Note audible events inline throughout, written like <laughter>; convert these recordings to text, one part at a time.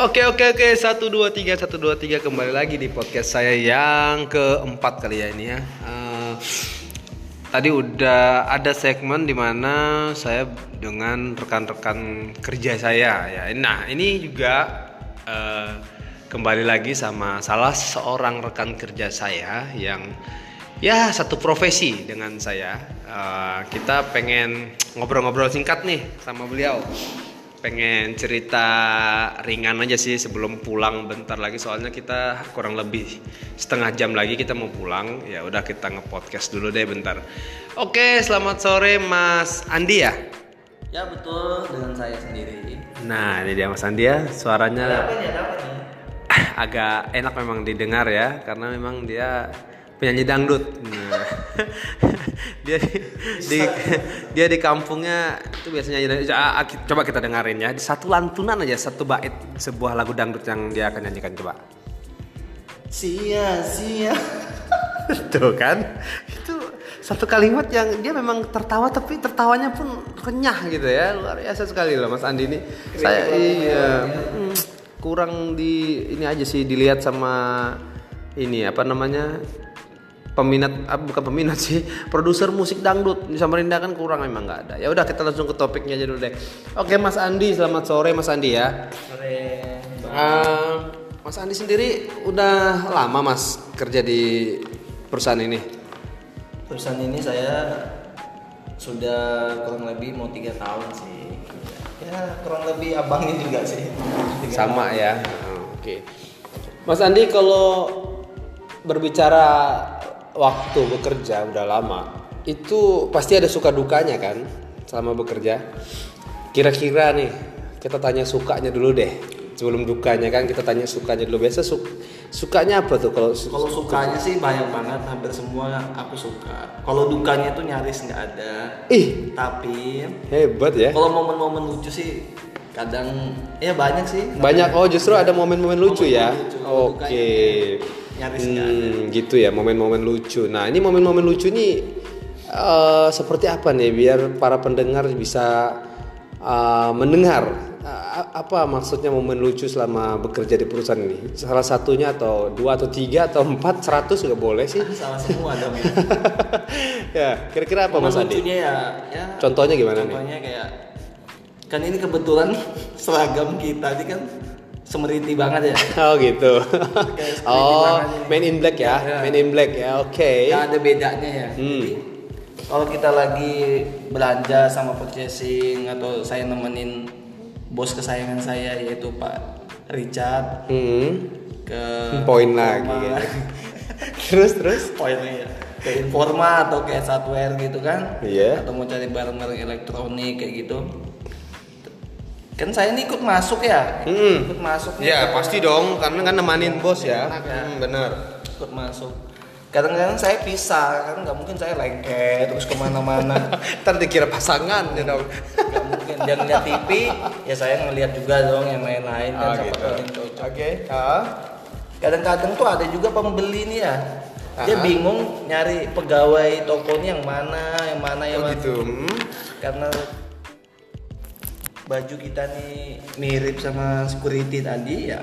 Oke oke oke satu dua tiga satu dua tiga kembali lagi di podcast saya yang keempat kali ya ini ya. Eh, tadi udah ada segmen di mana saya dengan rekan-rekan kerja saya ya. Nah ini juga eh, kembali lagi sama salah seorang rekan kerja saya yang ya satu profesi dengan saya. Eh, kita pengen ngobrol-ngobrol singkat nih sama beliau pengen cerita ringan aja sih sebelum pulang bentar lagi. Soalnya kita kurang lebih setengah jam lagi kita mau pulang. Ya udah kita ngepodcast dulu deh bentar. Oke selamat sore Mas Andi ya? Ya betul. Dengan saya sendiri. nah ini dia Mas Andi ya. Suaranya Apa? Ada apa nih? <laughs> agak enak memang didengar ya karena memang dia penyanyi dangdut. Nah, <laughs> <laughs> dia di, di dia di kampungnya itu biasanya. Ah, ah, coba kita dengerin ya. Satu lantunan aja satu bait sebuah lagu dangdut yang dia akan nyanyikan coba. Sia-sia. <laughs> tuh kan? Itu satu kalimat yang dia memang tertawa tapi tertawanya pun renyah gitu ya. Luar biasa sekali loh Mas Andi ini. Saya iya. Hmm, kurang di ini aja sih dilihat sama ini apa namanya peminat ah, bukan peminat sih produser musik dangdut. Di Samarinda kan kurang memang nggak ada. Ya udah kita langsung ke topiknya aja dulu deh. Oke Mas Andi selamat sore Mas Andi ya. Sore. Eh, Mas Andi sendiri udah lama Mas kerja di perusahaan ini? Perusahaan ini saya sudah kurang lebih mau tiga tahun sih. Ya kurang lebih abangnya juga sih. Sama ya. Oh, oke. Mas Andi kalau berbicara waktu bekerja udah lama itu pasti ada suka dukanya kan selama bekerja kira-kira nih kita tanya sukanya dulu deh sebelum dukanya kan kita tanya sukanya dulu biasa su- sukanya apa tuh kalau su- Kalau sukanya sih banyak banget, hampir semua aku suka. Kalau dukanya tuh nyaris nggak ada. ih Tapi hebat ya kalau momen-momen lucu sih kadang ya banyak sih. banyak oh justru ada momen-momen lucu ya lucu. Kalau oke dukanya nyaris nggak ada. Hmm, gitu ya momen-momen lucu. Nah ini momen-momen lucu nih eh, seperti apa nih biar para pendengar bisa eh, mendengar Eh, apa maksudnya momen lucu selama bekerja di perusahaan ini? Salah satunya atau dua atau tiga atau empat seratus juga boleh sih. <laughs> Salah semua dong ya. <laughs> ya kira-kira apa Momen Mas Adi? lucunya ya, ya Contohnya gimana nih? Contohnya kayak kan ini kebetulan <laughs> seragam kita ini kan semeriti banget ya. <laughs> Oh gitu. Kayak <laughs> oh main in black ya, Ya. main in black ya. Oke. Gak ada bedanya ya. Hmm. Jadi kalau kita lagi belanja sama purchasing atau saya nemenin bos kesayangan saya yaitu Pak Richard Hmm. ke Poin lagi. Gitu. <laughs> terus terus. poinnya ya ke Informa atau ke Hardware gitu kan Iya. atau mau cari barang-barang elektronik kayak gitu kan saya ini ikut masuk ya Hmm. ikut masuk Ya pasti dong, karena kan nemanin bos ya. Enak ya. Hmm, bener. ikut masuk kadang-kadang saya pisah kan nggak mungkin saya lengket terus ke mana-mana <laughs> Ntar dikira pasangan ya dong. nggak mungkin dia ngeliat TV ya saya ngeliat juga dong yang lain-lain Oh, kan siapa gitu. cocok Oke. Ah. kadang-kadang tuh ada juga pembeli nih ya dia Ah. bingung nyari pegawai tokonya yang mana yang mana yang Oh mana gitu. Hmm. karena baju kita nih mirip sama security tadi ya.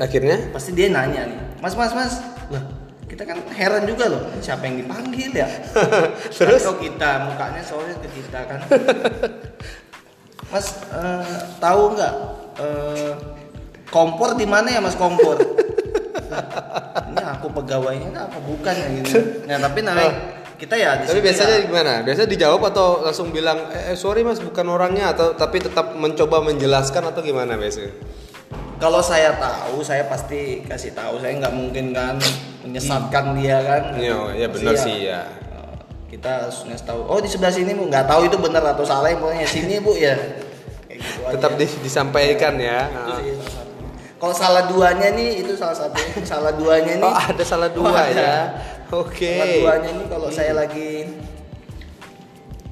Akhirnya? pasti dia nanya nih mas mas mas. Lah kita kan heran juga loh siapa yang dipanggil ya? <laughs> Terus? Kita mukanya soalnya ke kita kan. <laughs> Mas eh, tahu nggak eh, kompor di mana ya mas kompor? <laughs> Ini aku pegawainya apa bukan ya gitu. Nah tapi naik kita ya di Tapi biasanya ya, gimana? Biasanya dijawab atau langsung bilang, eh, eh, sorry mas bukan orangnya atau tapi tetap mencoba menjelaskan atau gimana biasanya? kalau saya tahu saya pasti kasih tahu saya nggak mungkin kan menyesatkan dia kan Iya, ya benar sih ya. kita harus ngasih tahu oh di sebelah sini bu nggak tahu itu benar atau salah yang pokoknya sini bu ya gitu Tetap aja. di- disampaikan ya. satu. kalau salah duanya nih itu salah satu salah duanya <laughs> nih Oh ada salah dua Oh, ya. Oke. salah duanya nih kalau saya lagi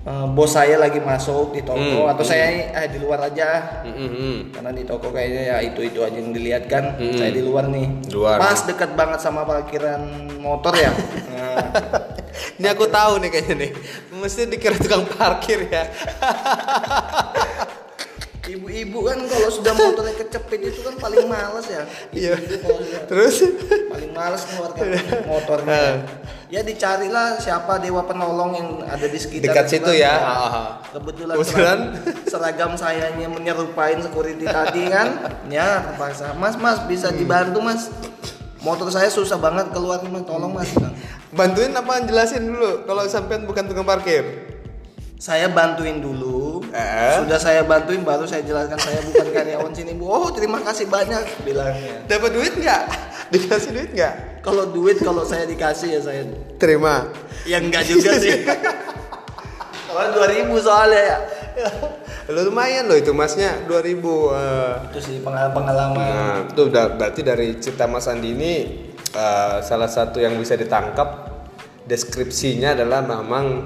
eh, bos saya lagi masuk di toko Hmm, atau saya eh di luar aja Hmm, hmm, hmm. karena di toko kayaknya ya itu itu aja yang dilihat kan Hmm. saya di luar nih Luar. pas dekat banget sama parkiran motor ya <laughs> nah, Ini aku tahu nih kayaknya nih. Mesti dikira tukang parkir ya. <laughs> Ibu-ibu kan kalau sudah motornya kecepit itu kan paling males ya. Iya. Terus paling males ngeluarkan motornya. Ya dicarilah siapa dewa penolong yang ada di sekitar Dekat itu situ kan. ya. Ah. Kebetulan, Kebetulan. seragam, seragam saya ini menyerupain security tadi kan. Ya terpaksa. Mas, mas bisa dibantu mas. Motor saya susah banget keluar mas, tolong mas. bantuin apa jelasin dulu kalau sampean bukan tukang parkir. Saya bantuin dulu. Eh? Sudah saya bantuin baru saya jelaskan saya bukan karyawan sini bu. Oh terima kasih banyak bilangnya. Dapat duit nggak? Dikasih duit nggak? Kalau duit kalau saya dikasih ya saya. Terima. Ya enggak juga sih. <laughs> Kalau 2000 soalnya ya. Lo lumayan loh itu masnya 2000 eh. Itu sih pengalaman. Nah, itu berarti dari cerita Mas Andi ini eh, salah satu yang bisa ditangkap deskripsinya adalah memang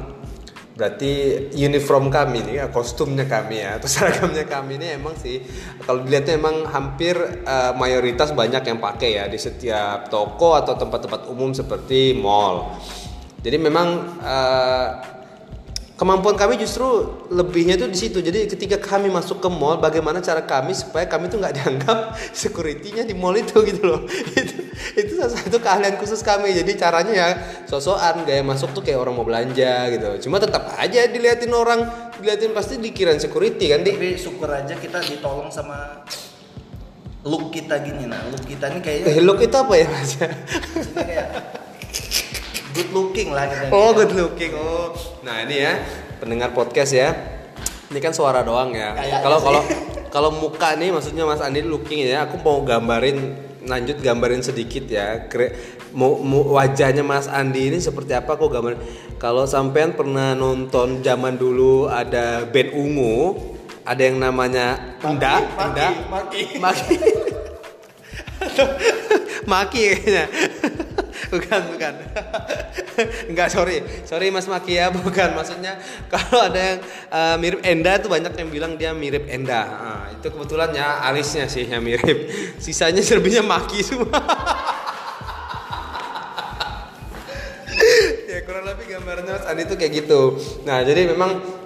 berarti uniform kami nih, ya, kostumnya kami ya, atau seragamnya kami ini emang sih kalau dilihatnya emang hampir eh, mayoritas banyak yang pakai ya di setiap toko atau tempat-tempat umum seperti mall. Jadi memang eh, kemampuan kami justru lebihnya tuh di situ. Jadi ketika kami masuk ke mall, bagaimana cara kami supaya kami tuh nggak <laughs> dianggap security-nya di mall itu gitu loh. <laughs> itu itu salah satu keahlian khusus kami. Jadi caranya ya sosokan gaya masuk tuh kayak orang mau belanja gitu. Cuma tetap aja diliatin orang, diliatin pasti dikirain security kan di. Tapi syukur aja kita ditolong sama look kita gini nah. Look kita ini kayaknya Eh, look itu apa ya mas? kayak <laughs> good looking lah kita. oh good looking. Oh, nah ini ya pendengar podcast ya. Ini kan suara doang ya. Kayaknya Kalau sih. kalau kalau muka nih maksudnya Mas Andi looking ya. Aku mau gambarin lanjut gambarin sedikit ya. Kre, mu- mu- wajahnya Mas Andi ini seperti apa kok gambarin. Kalau sampean pernah nonton zaman dulu ada band ungu, ada yang namanya Enda, Maki, Enda, Maki. Maki. <laughs> Maki kayaknya. Bukan, bukan. <laughs> Enggak, sorry. Sorry Mas Maki ya, <laughs> bukan. Maksudnya kalau ada yang eh, mirip Enda tuh banyak yang bilang dia mirip Enda. Nah, itu kebetulan ya alisnya sih yang mirip. Sisanya selebihnya Maki semua. <laughs> ya kurang lebih gambarannya Mas Andi tuh kayak gitu. Nah, jadi memang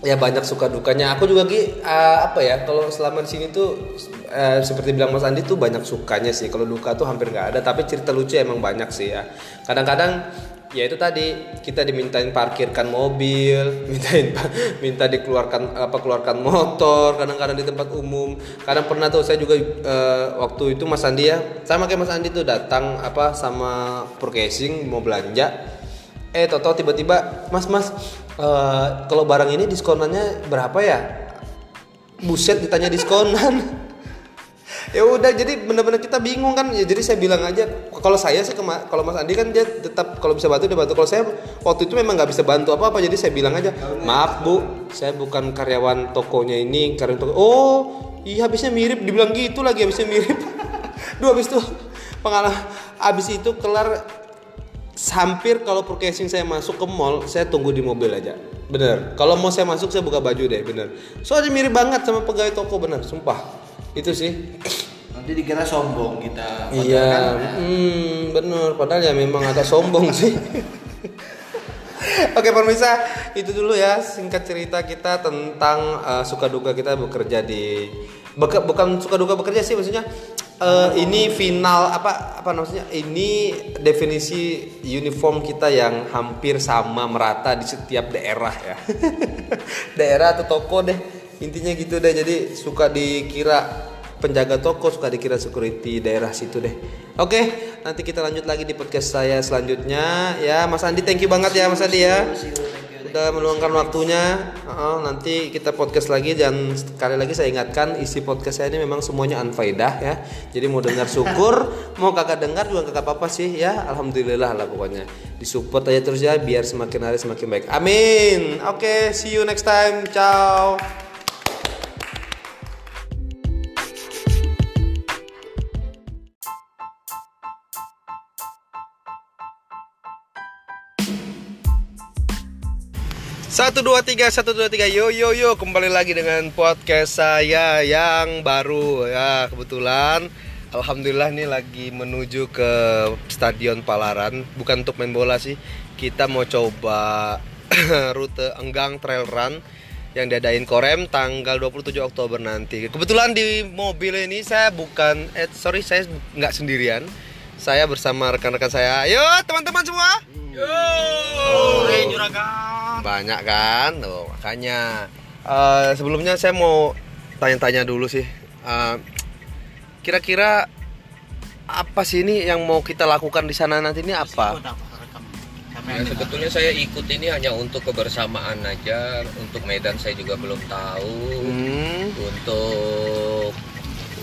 ya banyak suka dukanya. Aku juga Gi eh, apa ya kalau selama di sini tuh eh, seperti bilang Mas Andi tuh banyak sukanya sih. Kalau duka tuh hampir nggak ada tapi cerita lucu emang banyak sih ya. Kadang-kadang ya itu tadi kita dimintain parkirkan mobil <laughs> mintain minta dikeluarkan apa keluarkan motor kadang-kadang di tempat umum. Kadang pernah tuh saya juga eh, waktu itu Mas Andi ya sama kayak Mas Andi tuh datang apa sama purchasing mau belanja. Eh toto tiba-tiba mas mas eh, kalau barang ini diskonannya berapa ya? Buset ditanya diskonan. <laughs> Ya udah jadi bener-bener kita bingung kan. Ya jadi saya bilang aja kalau saya sih kalau mas Andi kan dia tetap kalau bisa bantu dia bantu. Kalau saya waktu itu memang nggak bisa bantu apa apa jadi saya bilang aja maaf bu saya bukan karyawan tokonya ini karyawan toko. Oh iya habisnya mirip dibilang gitu lagi habisnya mirip. <laughs> Duh habis itu pengalaman habis itu kelar hampir kalau purchasing saya masuk ke mall saya tunggu di mobil aja. Bener. Kalau mau saya masuk saya buka baju deh bener. Soalnya mirip banget sama pegawai toko bener. Sumpah. Itu sih. Nanti dikira sombong kita. Iya. kan, ya, hmm, bener. Padahal ya memang agak sombong <laughs> sih. Oke pemirsa. Itu dulu ya singkat cerita kita tentang eh, suka duka kita bekerja di beke- bukan suka duka bekerja sih maksudnya eh, ini final apa apa maksudnya ini definisi uniform kita yang hampir sama merata di setiap daerah ya <laughs> daerah atau toko deh intinya gitu deh jadi suka dikira penjaga toko suka dikira security daerah situ deh. Oke, nanti kita lanjut lagi di podcast saya selanjutnya ya. Mas Andi thank you banget ya Mas Andi ya. Udah meluangkan waktunya. Uh, nanti kita podcast lagi dan sekali lagi saya ingatkan isi podcast saya ini memang semuanya unfaedah ya. Jadi mau dengar syukur, <laughs> mau kagak dengar juga kagak apa-apa sih ya. Alhamdulillah lah pokoknya. Disupport aja terus ya biar semakin hari semakin baik. Amin. Oke, see you next time. Ciao. Satu dua tiga satu dua tiga yo yo yo kembali lagi dengan podcast saya yang baru ya kebetulan alhamdulillah nih lagi menuju ke stadion Palaran bukan untuk main bola sih kita mau coba <coughs> rute enggang trail run yang diadain Korem tanggal 27 Oktober nanti. Kebetulan di mobil ini saya bukan eh sorry saya nggak sendirian. Saya bersama rekan-rekan saya. Ayo teman-teman semua. Banyak kan? Tuh, makanya eh, sebelumnya saya mau tanya-tanya dulu sih. Eh, Kira-kira apa sih ini yang mau kita lakukan di sana nanti ini apa? Ya, sebetulnya saya ikut ini hanya untuk kebersamaan aja. Untuk Medan saya juga belum tahu. Hmm. Untuk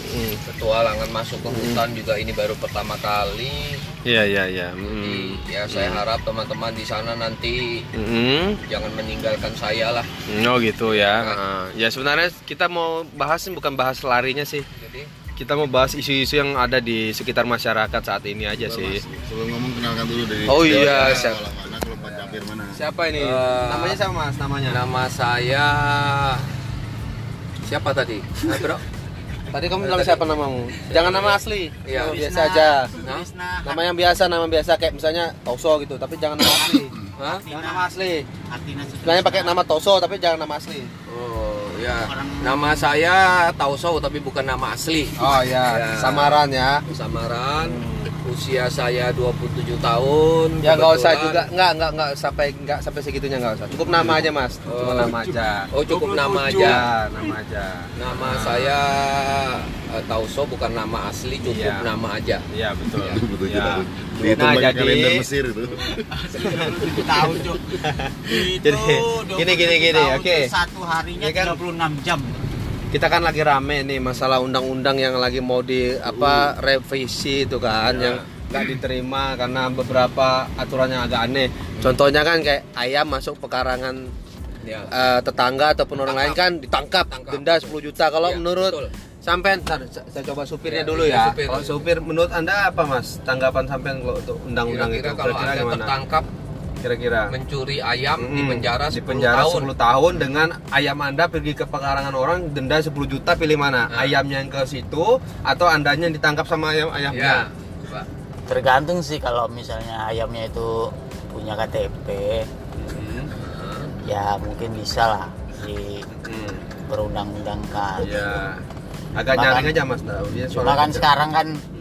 Hmm. petualangan masuk ke hutan juga ini baru pertama kali. Iya iya iya. Jadi Hmm. ya saya harap teman-teman di sana nanti Hmm. jangan meninggalkan saya lah. Oh gitu ya. Ah, ya sebenarnya kita mau bahas ini bukan bahas larinya sih. Jadi Kita mau bahas isu-isu yang ada di sekitar masyarakat saat ini aja sih. Sebelum ngomong kenalkan dulu dari Oh iya, siapa? siap. mana kalau Pak Japir mana? Siapa ini? Eh, namanya siapa Mas? Namanya? nama saya siapa tadi? Nah, bro? Tadi kamu bilang siapa namamu? Jangan nama asli. Iya. Nama biasa aja. Nah? Nama yang biasa, nama biasa kayak misalnya Toso gitu, tapi jangan nama asli. <coughs> Hah? Jangan nama asli. Sebenarnya pakai nama Toso tapi jangan nama asli. Oh ya, nama saya Tauso tapi bukan nama asli. Oh ya, Ya. samaran ya. Samaran, usia saya 27 tahun. Ya nggak usah juga, nggak nggak nggak sampai nggak sampai segitunya nggak usah. Cukup nama aja mas, cuma Oh, nama aja. Oh cukup nama aja. Ya, nama aja. Nama saya eh, Tauso bukan nama asli, cukup Iya. nama aja. Iya betul. Betul Ya. Dihitung Nah, jadi- kalender Mesir itu. tahu cuk <laughs> Jadi, gini, gini, gini, oke. satu harinya kan- 36 jam Kita kan lagi rame nih masalah undang-undang yang lagi mau di apa revisi itu kan yang nggak diterima karena beberapa aturan yang agak aneh. Contohnya kan kayak ayam masuk pekarangan Ya. eh, tetangga ataupun orang lain kan ditangkap Tangkap. denda 10 juta. Kalau Iya, menurut sampean ntar, saya coba supirnya Ya, dulu ya. supir. Kalau supir menurut Anda apa Mas? Tanggapan sampean kalau untuk undang-undang itu Kira-kira kalau anda gimana? tertangkap Kira-kira mencuri ayam di Mm-mm. penjara 10 di penjara tahun. 10 tahun dengan ayam Anda pergi ke pekarangan orang denda 10 juta pilih mana? Nah. Ayamnya yang ke situ atau Andanya yang ditangkap sama ayam ayamnya? Ya. Pak. tergantung sih kalau misalnya ayamnya itu punya KTP ya mungkin bisa lah di Hmm. berundang-undangkan Iya. Agak nyaring aja Mas. Dia cuma kan sekarang kan Hmm.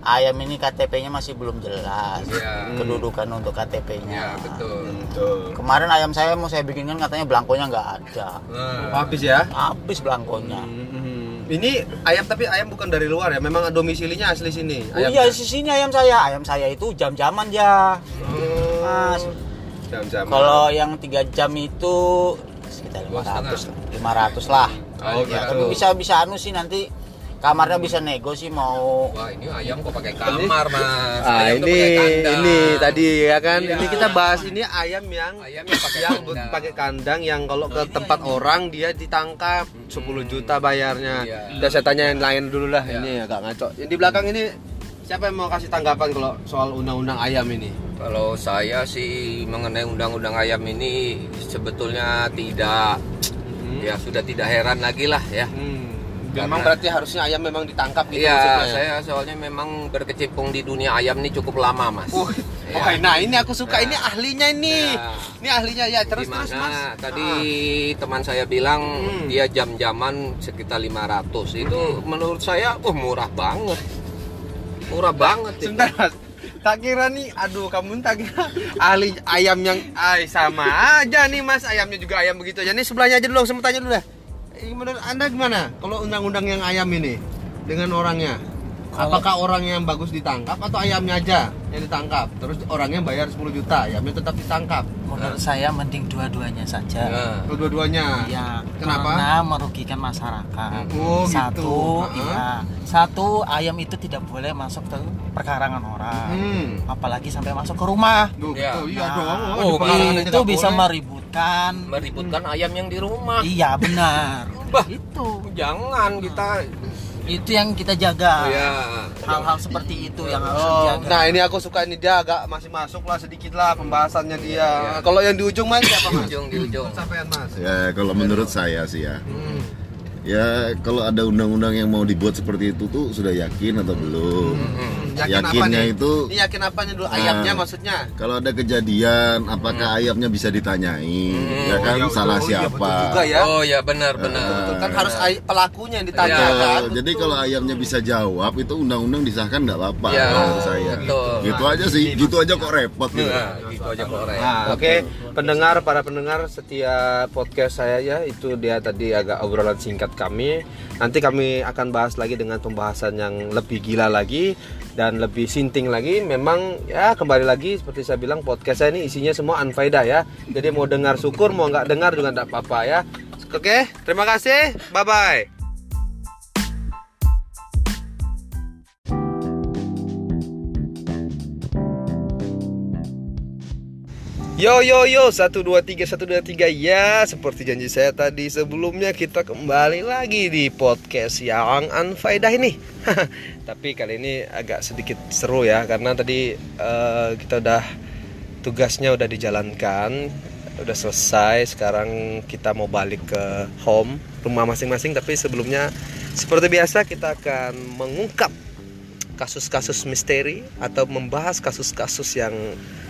Ayam ini KTP-nya masih belum jelas Iya. kedudukan untuk Ya KTP-nya betul. Hmm, tuh. kemarin ayam saya mau saya bikinkan katanya belangkonya nggak ada Oh, habis ya? habis belangkonya Hmm. Ini ayam tapi ayam bukan dari luar ya, memang domisilinya asli sini. Oh iya, sisinya ayam saya. Ayam saya itu jam-jaman ya. Oh. Mas. Jam-jam. Kalau yang tiga jam itu sekitar 500 500 lah. Oh, Ya, gitu. tapi bisa bisa anu sih nanti kamarnya bisa nego sih mau Wah ini ayam kok pakai kamar mas. Ah, Ayam ini ini tadi ya kan. Iya. Ini kita bahas ini ayam yang Ayam yang pakai yang kandang. pakai kandang yang kalau ke tempat orang dia ditangkap 10 juta bayarnya. Iya. Udah saya tanya yang lain dulu lah. Iya. Ini agak ngaco. Yang di belakang ini siapa yang mau kasih tanggapan kalau soal undang-undang ayam ini? Kalau saya sih mengenai undang-undang ayam ini sebetulnya tidak ya sudah tidak heran lagi lah ya. Hmm. Karena- Memang berarti harusnya ayam memang ditangkap gitu Iya, maksudnya ya? saya soalnya memang berkecimpung di dunia ayam ini cukup lama mas. Oh, Ya. oh, nah ini aku suka Nah. ini ahlinya ini. Ya. Ini ahlinya ya terus Di mana terus Mas. tadi Ah. teman saya bilang Hmm. dia jam-jaman sekitar 500 itu menurut saya oh murah banget murah banget. Sebentar mas Tak kira nih, aduh kamu tak kira ahli ayam yang ay, sama aja nih mas Ayamnya juga ayam begitu aja Nih sebelahnya aja dulu, mau tanya dulu dah Eh, Menurut anda gimana? Kalau undang-undang yang ayam ini Dengan orangnya Apakah orang yang bagus ditangkap atau ayamnya aja yang ditangkap? Terus orangnya bayar 10 juta, ayamnya tetap ditangkap menurut saya mending dua-duanya saja. Nah, Kedua-duanya Ya, Kenapa? karena merugikan masyarakat. Oh, gitu. satu, Heeh. iya. Satu ayam itu tidak boleh masuk ke perkarangan orang. Hmm. Apalagi sampai masuk ke rumah. Duh, Iya. oh, iya Nah, dong oh, itu bisa boleh. meributkan. meributkan ayam yang di rumah Iya, benar. Bah. itu. jangan kita Itu yang kita jaga. oh, ya Hal-hal seperti itu yang harus Oh, dijaga. nah ini aku suka ini dia agak masih masuk lah sedikit lah pembahasannya dia. Iya. Kalau yang di ujung mas siapa di mas? ujung di ujung Sampean mas. Ya kalau menurut saya sih ya. Hmm. Ya kalau ada undang-undang yang mau dibuat seperti itu tuh sudah yakin atau belum? Hmm. Yakin apa yakinnya nih? itu Ini yakin apanya dulu? Ayamnya Nah. maksudnya? kalau ada kejadian apakah ayamnya bisa ditanyai ya kan Oh, iya, salah betul. Oh, iya, siapa betul juga ya. Oh ya benar benar. Betul, kan harus ay- pelakunya yang Ya, ditanyakan. jadi kalau ayamnya bisa jawab itu undang-undang disahkan nggak apa-apa Ya, menurut saya. betul. Gitu aja sih, gitu aja kok repot gitu. Nah, gitu aja kok. Nah, oke, pendengar para pendengar setiap podcast saya ya itu dia tadi agak obrolan singkat kami. Nanti kami akan bahas lagi dengan pembahasan yang lebih gila lagi dan lebih sinting lagi. Memang ya kembali lagi seperti saya bilang podcast saya ini isinya semua unfaedah ya. Jadi mau dengar syukur, mau nggak dengar juga nggak apa-apa ya. Oke, terima kasih. Bye bye. Yo yo yo 123 123 ya seperti janji saya tadi sebelumnya kita kembali lagi di podcast yang unfaedah ini. <laughs> Tapi kali ini agak sedikit seru ya karena tadi eh, kita udah tugasnya udah dijalankan udah selesai. Sekarang kita mau balik ke home rumah masing-masing. Tapi sebelumnya seperti biasa kita akan mengungkap kasus-kasus misteri atau membahas kasus-kasus yang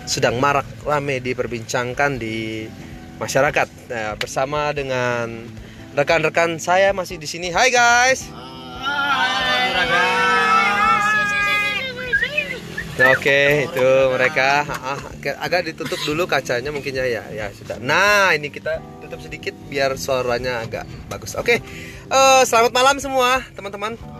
sedang marak rame diperbincangkan di masyarakat. Nah, bersama dengan rekan-rekan saya masih di sini. Hai guys. Nah, Oke, itu mereka Ah, agak ditutup dulu kacanya mungkin ya ya ya sudah. Nah, ini kita tutup sedikit biar suaranya agak bagus. Oke. Eh, selamat malam semua, teman-teman.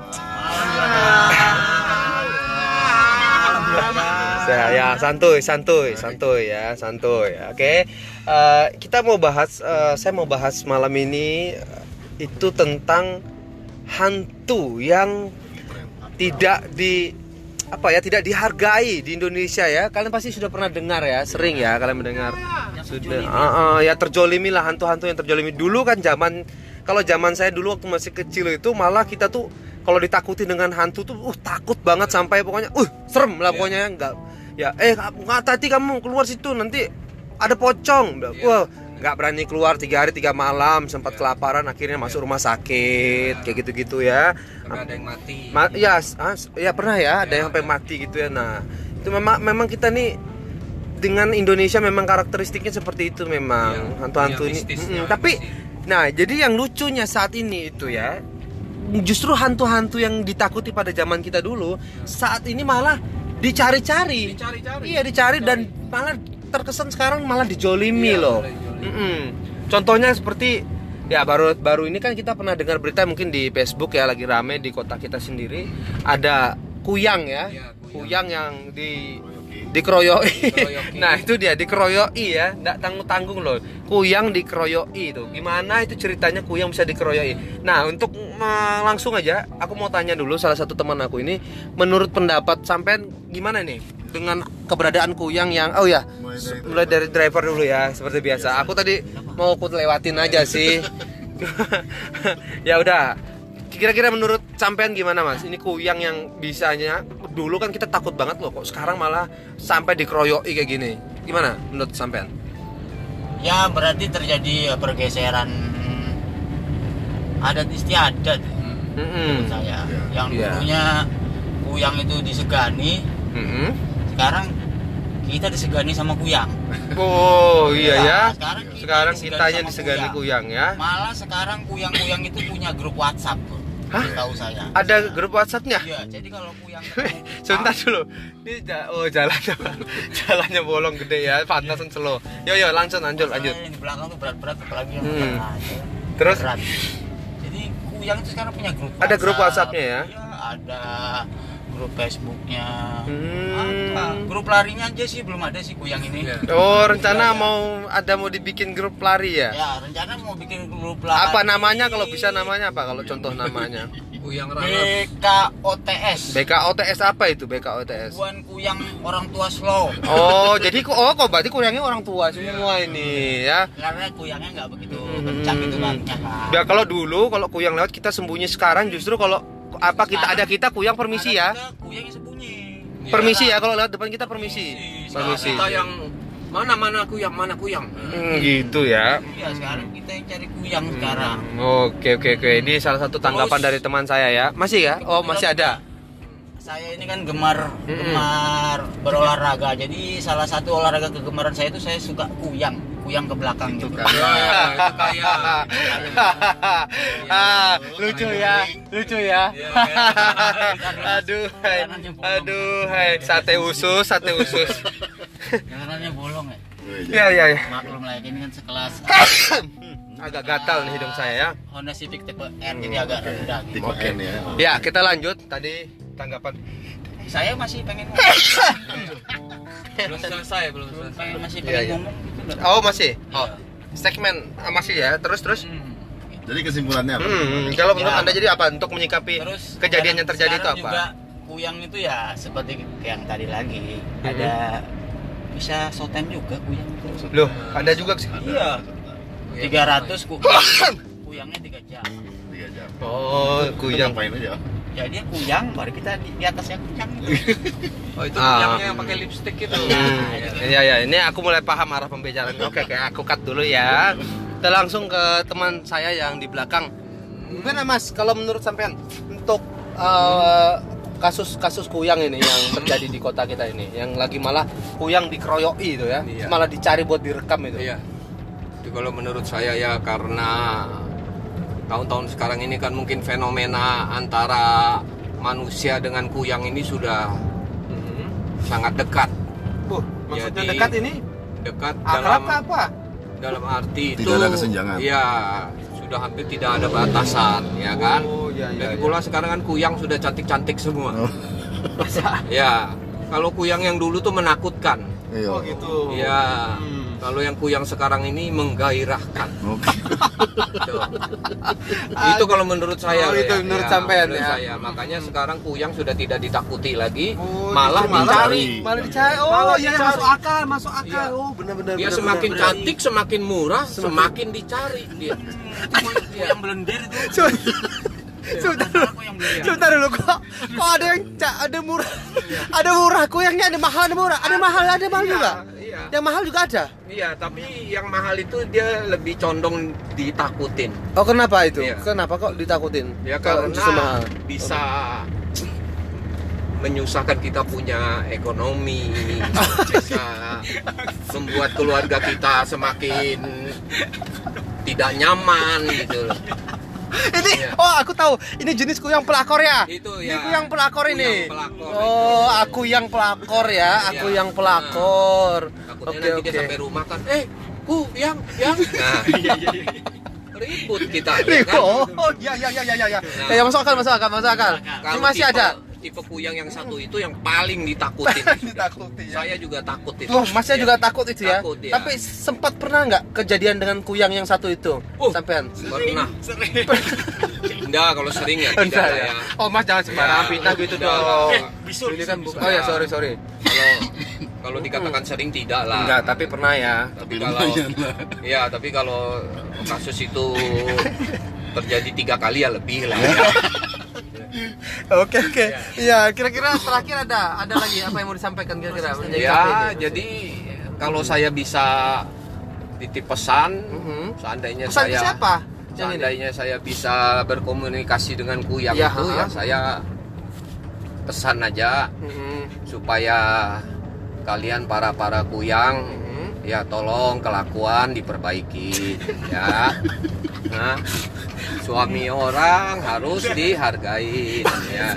Ya, santuy, santuy, santuy ya, santuy. Oke, Eh, kita mau bahas, eh, saya mau bahas malam ini eh, itu tentang hantu yang tidak di apa ya tidak dihargai di Indonesia ya. Kalian pasti sudah pernah dengar ya sering ya kalian mendengar. Sudah Ah, ah, ya terjolimi lah hantu-hantu yang terjolimi. Dulu kan zaman kalau zaman saya dulu waktu masih kecil itu malah kita tuh kalau ditakuti dengan hantu tuh uh takut banget sampai pokoknya uh serem lah pokoknya enggak ya eh nggak tadi kamu keluar situ nanti ada pocong. Wah nggak berani keluar tiga hari tiga malam sempat kelaparan akhirnya masuk rumah sakit kayak gitu-gitu ya. Sampai ada yang mati. Ma- ya, ah, ya pernah ya, ada yang sampai mati gitu ya. Nah, itu memang memang kita nih dengan Indonesia memang karakteristiknya seperti itu memang Iya, hantu-hantu iya, ini. Mm-mm, ya, tapi nah, jadi yang lucunya saat ini itu ya justru hantu-hantu yang ditakuti pada zaman kita dulu saat ini malah dicari-cari. Dicari-cari. Iya, dicari dan malah terkesan sekarang malah dijolimi Iya, loh. dijolimi. Mm-mm. Contohnya seperti ya baru baru ini kan kita pernah dengar berita mungkin di Facebook ya lagi rame di kota kita sendiri ada kuyang ya, Iya, kuyang. yang di dikeroyoi. Dikeroyoki. nah itu dia dikeroyoi ya, nggak tanggung tanggung loh. Kuyang dikeroyoi itu. Gimana itu ceritanya kuyang bisa dikeroyoi? Nah untuk langsung aja, aku mau tanya dulu salah satu teman aku ini, menurut pendapat sampean gimana nih dengan keberadaan kuyang yang oh ya Mulai dari mulai dari driver dulu ya seperti biasa. Aku tadi mau aku lewatin aja sih. <laughs> <laughs> ya udah. Kira-kira menurut sampean gimana mas? Ini kuyang yang bisanya dulu kan kita takut banget loh kok sekarang malah sampai dikeroyoki kayak gini. Gimana menurut sampean? Ya berarti terjadi pergeseran adat istiadat Mm-mm. menurut saya. Yang Iya. dulunya kuyang itu disegani, Mm-mm. sekarang kita disegani sama kuyang. Oh iya Iya, ya. sekarang kita Sekarang disegani kitanya disegani kuyang. kuyang ya. Malah sekarang kuyang-kuyang itu punya grup WhatsApp. Hah? Tahu saya. Ada grup WhatsAppnya? Iya, jadi kalau kuyang <laughs> Sebentar dulu. Ini oh jalannya <laughs> jalannya bolong gede ya, pantasan slow. Yo yo langsung lanjut lanjut. Yang di belakang tuh berat-berat apalagi yang Hmm. berat. ya. Terus? berat. Jadi kuyang itu sekarang punya grup Ada grup WhatsApp. WhatsApp-nya ya? Iya, ada grup Facebooknya. Hmm. Grup larinya aja sih belum ada sih kuyang ini. Iya. Oh rencana mau ada mau dibikin grup lari ya? Ya, rencana mau bikin grup lari. Apa namanya kalau bisa namanya apa kalau contoh namanya? Kuyang. BKOTS. BKOTS apa itu BKOTS? Buan kuyang orang tua slow. Oh jadi kok oh kok berarti kuyangnya orang tua semua ini ya? Karena kuyangnya nggak begitu Hmm. kencang gitu larinya kan. Ya kalau dulu kalau kuyang lewat kita sembunyi sekarang justru kalau apa kita ada kita kuyang permisi ya? Kuyangnya sembunyi. Iya. Permisi ya kalau lewat depan kita permisi. Permisi. Kita yang mana mana kuyang mana kuyang. Hmm, gitu ya. Iya, sekarang kita yang cari kuyang sekarang. Oke oke oke ini salah satu tanggapan Terus- dari teman saya ya. Masih ya? Oh masih ada. saya ini kan gemar gemar berolahraga. Jadi salah satu olahraga kegemaran saya itu saya suka kuyang, kuyang ke belakang gitu. Ya, <laughs> itu kayak <laughs> ah, lucu ya, lucu ya. Iya, <laughs> aduh, hai, aduh, hai, sate usus, sate usus. Jalanannya bolong ya. ya, ya, ya. Maklum lah ini kan sekelas Agak gatal nih hidung saya ya. Honda Civic tipe R jadi agak rendah gitu. Tipe N ya. Ya, kita lanjut. Tadi tanggapan. Saya masih pengen <laughs> belum selesai, belum selesai. pengen masih Iya, pengen iya. ngomong gitu loh. Oh, masih. Oh, segmen ah, masih ya. Terus, terus. Hmm. Jadi kesimpulannya apa? Hmm, kalau menurut Ya. Anda jadi apa untuk menyikapi Terus kejadian yang terjadi itu apa? Juga kuyang itu ya seperti yang tadi lagi ada bisa soten juga kuyang itu. Loh, ada juga sih. Iya. 300 ku kuyangnya 3 jam. Tiga jam. Oh, kuyang. ngapain aja? Jadi kuyang baru kita di, di atasnya kuyang. <laughs> Oh, itu Ah. yang yang pakai lipstick itu. Hmm, Iya ya, ini aku mulai paham arah pembicaraan. Oke, oke, aku cut dulu ya. Kita langsung ke teman saya yang di belakang. Gimana Mas, kalau menurut sampean untuk eh, kasus-kasus kuyang ini yang terjadi di kota kita ini, yang lagi malah kuyang dikeroyoki itu ya, Iya. malah dicari buat direkam itu. Iya. Itu kalau menurut saya ya karena tahun-tahun sekarang ini kan mungkin fenomena antara manusia dengan kuyang ini sudah Mhm. sangat dekat. Uh, maksudnya Jadi- dekat ini Dekat akrab dalam apa? dalam arti Tidak itu ada kesenjangan. Iya, sudah hampir tidak ada batasan, ya kan? Oh, iya, iya, Lagi iya. pula sekarang kan kuyang sudah cantik-cantik semua. Oh. <laughs> Ya, kalau kuyang yang dulu tuh menakutkan. Iya. Oh gitu. Iya. Hmm. Kalau yang kuyang sekarang ini menggairahkan. Oke. Itu, itu kalau menurut saya. Oh, itu ya. menurut Ya, sampean menurut ya. saya. Makanya sekarang kuyang sudah tidak ditakuti lagi, Oh, malah justru dicari. malah dicari. Oh, Malah iya dicari. masuk akal, masuk akal. Iya. Oh, benar-benar. Dia benar, semakin benar. cantik, semakin murah, semakin dicari dia. Kuyang blender itu. <laughs> Sebentar dulu. Yang. Sebentar dulu kok. Kok ada yang ada murah. Ada murah kuyangnya ada mahal ada murah. Ada mahal ada mahal juga. Iya. Yang mahal juga ada. Iya, tapi yang mahal itu dia lebih condong ditakutin. Oh, kenapa itu? Iya. Kenapa kok ditakutin? Ya Kalau justru mahal. karena bisa menyusahkan kita punya ekonomi, <laughs> bisa membuat keluarga kita semakin tidak nyaman gitu loh. <laughs> Ini Iya. oh aku tahu. Ini jenis kuyang pelakor ya? Itu Ini ya. kuyang pelakor ini. Kuyang pelakor oh, aku yang pelakor ya. Aku Iya. yang pelakor. Takutnya Oke, nanti oke. dia sampai rumah kan, eh, ku yang yang. <laughs> Nah, ribut kita. ya kan? Oh, ya ya ya ya ya. ya. Nah. Ya, masuk akal, masuk akal, masuk akal. Ini Kalau masih ada. Tipe kuyang yang satu itu yang paling ditakutin. Ditakuti ya. Saya juga takut itu. Oh, masnya Iya. juga takut itu ya? Takut, ya. Tapi sempat pernah nggak kejadian dengan kuyang yang satu itu? Oh. Sampean? Pernah. Enggak, kalau sering ya tidak ya. ya. Oh, Mas jangan sembarangan Ya, fitnah gitu dong. lah. bisul, Ini kan bisul. Oh ya, sorry, sorry. Kalau kalau dikatakan sering tidak lah. Enggak, tapi pernah ya. Tapi Tapi kalau lumayan lah. ya, tapi kalau kasus itu terjadi tiga kali ya lebih lah. Ya. <laughs> <laughs> Oke, oke. Iya, kira-kira terakhir ada ada lagi apa yang mau disampaikan kira-kira menjadi Ya, jadi kalau saya bisa titip pesan, Mhm. seandainya Pesan saya siapa? Seandainya saya bisa berkomunikasi dengan kuyang Ya, itu ha. ya saya pesan aja Mhm. supaya kalian para para kuyang Mhm. ya tolong kelakuan diperbaiki ya <laughs> nah, suami orang harus dihargai ya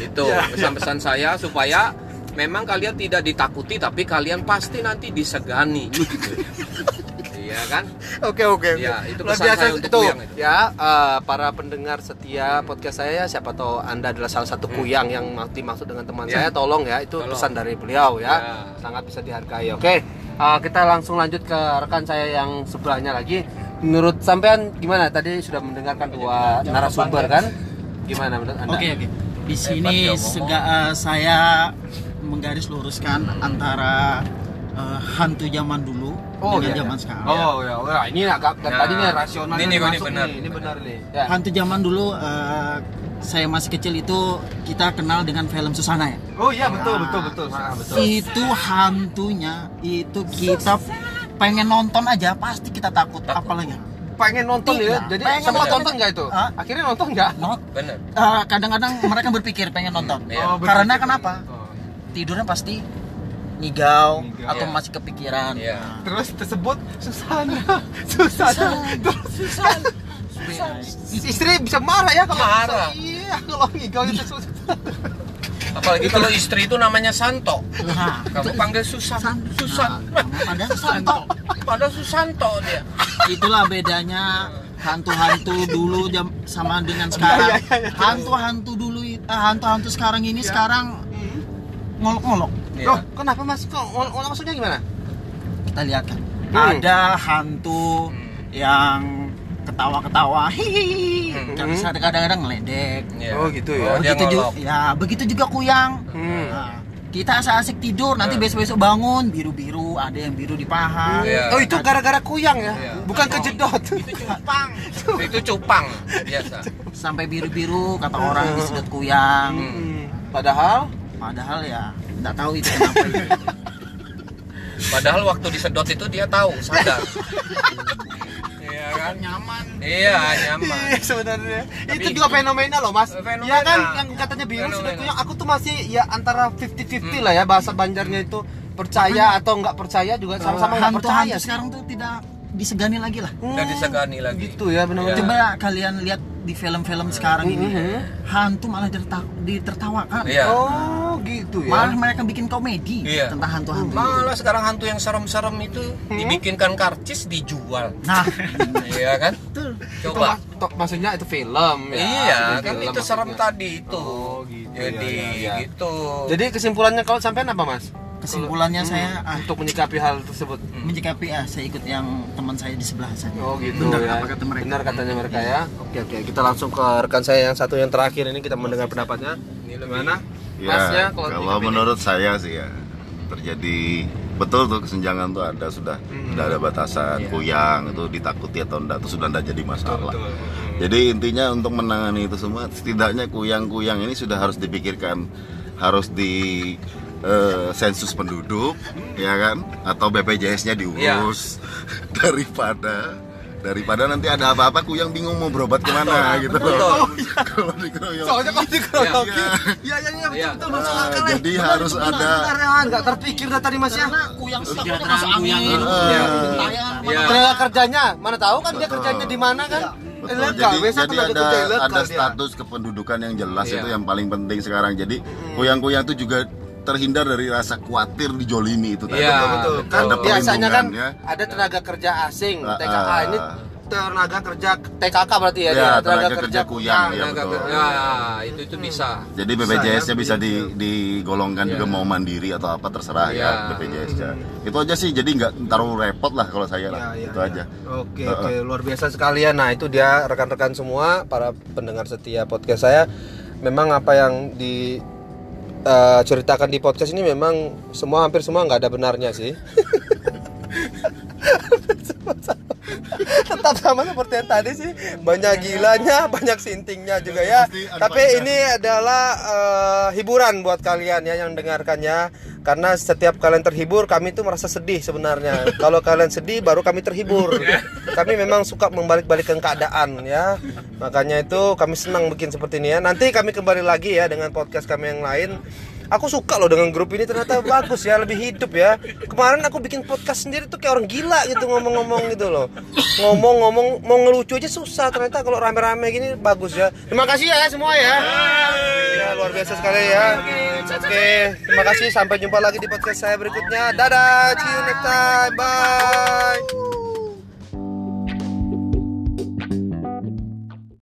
itu pesan-pesan saya supaya memang kalian tidak ditakuti tapi kalian pasti nanti disegani <laughs> iya kan Oke oke. Ya, itu pesan biasa saya untuk itu. kuyang itu. Ya, eh, para pendengar setia podcast saya, siapa tahu anda adalah salah satu kuyang yang ma- dimaksud dengan teman Ya. saya, tolong ya, itu Tolong. pesan dari beliau ya, Ya. sangat bisa dihargai. Oke, eh, kita langsung lanjut ke rekan saya yang sebelahnya lagi. Menurut sampean gimana? Tadi sudah mendengarkan dua narasumber kan? Gimana menurut anda? Oke oke. Di sini sega- eh, saya menggaris luruskan antara eh, hantu zaman dulu dengan iya, zaman iya. sekarang. Oh ya, wah, ini agak Nah, tadi nih rasional ini ini masuk benar. nih, ini benar nih. Ya. Hantu zaman dulu eh, saya masih kecil itu kita kenal dengan film Susana ya. Oh iya betul betul betul. Ah, betul. Itu hantunya itu kita pengen nonton aja pasti kita takut apalagi pengen nonton ya. Iya, Jadi pengen sempat nonton. nonton nggak itu? Hah? Akhirnya nonton nggak? Not, bener eh, kadang-kadang mereka berpikir pengen nonton. Iya. Oh, Karena berpikir. kenapa? Oh. Tidurnya pasti ngigau Ngigau. atau Iya. masih kepikiran. Iya. Terus tersebut Susana, <laughs> Susana. Terus Susan. <laughs> istri bisa marah ya kalau Marah. Iya, kalau ngigau itu Susana. <laughs> apalagi kalau istri itu namanya Santo Nah, kamu panggil Susan San- Susan Nah, padahal Santo. padahal Susanto dia Itulah bedanya hantu-hantu dulu jam sama dengan Iya, sekarang. Hantu-hantu dulu eh, hantu-hantu sekarang ini sekarang ngolok-ngolok. Iya. Loh, kenapa Mas? Kok ol- ol- maksudnya gimana? Kita lihat kan. Hmm. Ada hantu yang ketawa-ketawa hihihi. Hmm. Tapi kadang-kadang ngeledek. Iya. Oh, gitu ya. oh, dia begitu juga, ya begitu juga kuyang. Hmm. Nah, kita asik-asik tidur, nanti besok-besok bangun biru-biru, ada yang biru di paha. Iya. Oh, itu gara-gara kuyang ya? Iya. Bukan kejedot. <laughs> itu cupang <laughs> itu cupang biasa Sampai biru-biru kata orang disedot kuyang. Hmm. Padahal Padahal ya nggak tahu itu kenapa. itu. <laughs> padahal waktu disedot itu dia tahu sadar iya kan Nyaman. iya nyaman Iya <laughs> sebenarnya Tapi itu juga fenomena loh mas. Fenomena. Ya kan yang katanya biru Fenomena. sudah kuyang. Aku tuh masih ya antara 50-50 lah ya bahasa Banjarnya itu percaya atau nggak percaya juga sama-sama nggak percaya. Hantu-hantu sekarang tuh tidak disegani lagi lah. udah disegani lagi Gitu ya benar-benar. Iya. Coba kalian lihat di film-film sekarang ini, hantu malah diterta- ditertawakan. iya Oh gitu ya. Malah mereka bikin komedi Iya. tentang hantu-hantu. malah sekarang hantu yang serem-serem itu dibikinkan karcis dijual Nah, <laughs> iya kan betul. Itu coba to- maksudnya itu film ya. iya Itu kan film itu serem maksudnya. tadi itu Oh, gitu, jadi iya, iya, iya. gitu Jadi kesimpulannya kalau sampai apa mas? Kesimpulannya saya ah, Untuk menyikapi hal tersebut. menyikapi ah saya ikut yang teman saya di sebelah sana. Oh gitu Benar ya. apa kata mereka. Benar katanya mereka ya. Oke oke, kita langsung ke rekan saya yang satu yang terakhir ini kita mendengar pendapatnya. Gimana? Masnya Ya, kalau kalau ini? menurut saya sih ya terjadi betul tuh kesenjangan tuh ada sudah Hmm. sudah ada batasan Iya. kuyang itu ditakuti atau enggak itu sudah enggak jadi masalah. Jadi intinya untuk menangani itu semua setidaknya kuyang-kuyang ini sudah harus dipikirkan harus di eh, sensus penduduk ya kan atau BPJS-nya diurus <laughs> daripada daripada nanti ada apa-apa kuyang bingung mau berobat ke mana gitu loh. <laughs> Kalau dikeroyok. Soalnya kalau dikeroyoki, Iya. ya ya ya Iya. betul betul. Nah, ya. jadi harus ada nggak terpikir dah tadi mas ya. Takutnya Kesejahteraan masuk angin. Iya. Gentayangan, Iya. Tenaga kerjanya, mana tahu kan dia Betul. kerjanya di mana kan? Betul. Ilegal, Jadi, biasa jadi tenaga ada ada dia. status kependudukan yang jelas Iya. itu yang paling penting sekarang. Jadi kuyang-kuyang itu juga terhindar dari rasa khawatir dijolimi itu tadi. Iya, betul. Kan Ada biasanya kan perlindungannya. ada tenaga kerja asing, Ah, TKA ah. ini tenaga kerja TKK berarti ya, Ya, dia, tenaga kerja kuyang, ya. Tenaga betul. kerja. ya itu itu bisa Jadi BPJS-nya bisa Bisa ya, di, digolongkan Iya. juga mau mandiri atau apa terserah Iya. ya BPJS-nya. Itu aja sih. Jadi nggak terlalu repot lah kalau saya lah. Ya, ya, itu ya. aja. Oke, Heeh. oke, luar biasa sekalian. Nah, itu dia rekan-rekan semua para pendengar setia podcast saya. Memang apa yang di eh, ceritakan di podcast ini memang semua hampir semua nggak ada benarnya sih. <laughs> Tetap sama seperti yang tadi sih. Banyak gilanya, banyak sintingnya juga ya. Tapi ini adalah eh, hiburan buat kalian ya yang dengarkannya. Karena setiap kalian terhibur, kami tuh merasa sedih sebenarnya. <laughs> Kalau kalian sedih, baru kami terhibur. <laughs> Kami memang suka membalik-balikan keadaan ya. Makanya itu kami senang bikin seperti ini ya. Nanti kami kembali lagi ya dengan podcast kami yang lain. Aku suka loh dengan grup ini ternyata <laughs> bagus ya, lebih hidup ya. Kemarin aku bikin podcast sendiri tuh kayak orang gila gitu ngomong-ngomong gitu loh. Ngomong-ngomong mau ngelucu aja susah ternyata kalau rame-rame gini bagus ya. Terima kasih ya semua ya. Ya luar biasa sekali ya. Oke, terima kasih sampai jumpa lagi di podcast saya berikutnya. Dadah, see you next time. Bye.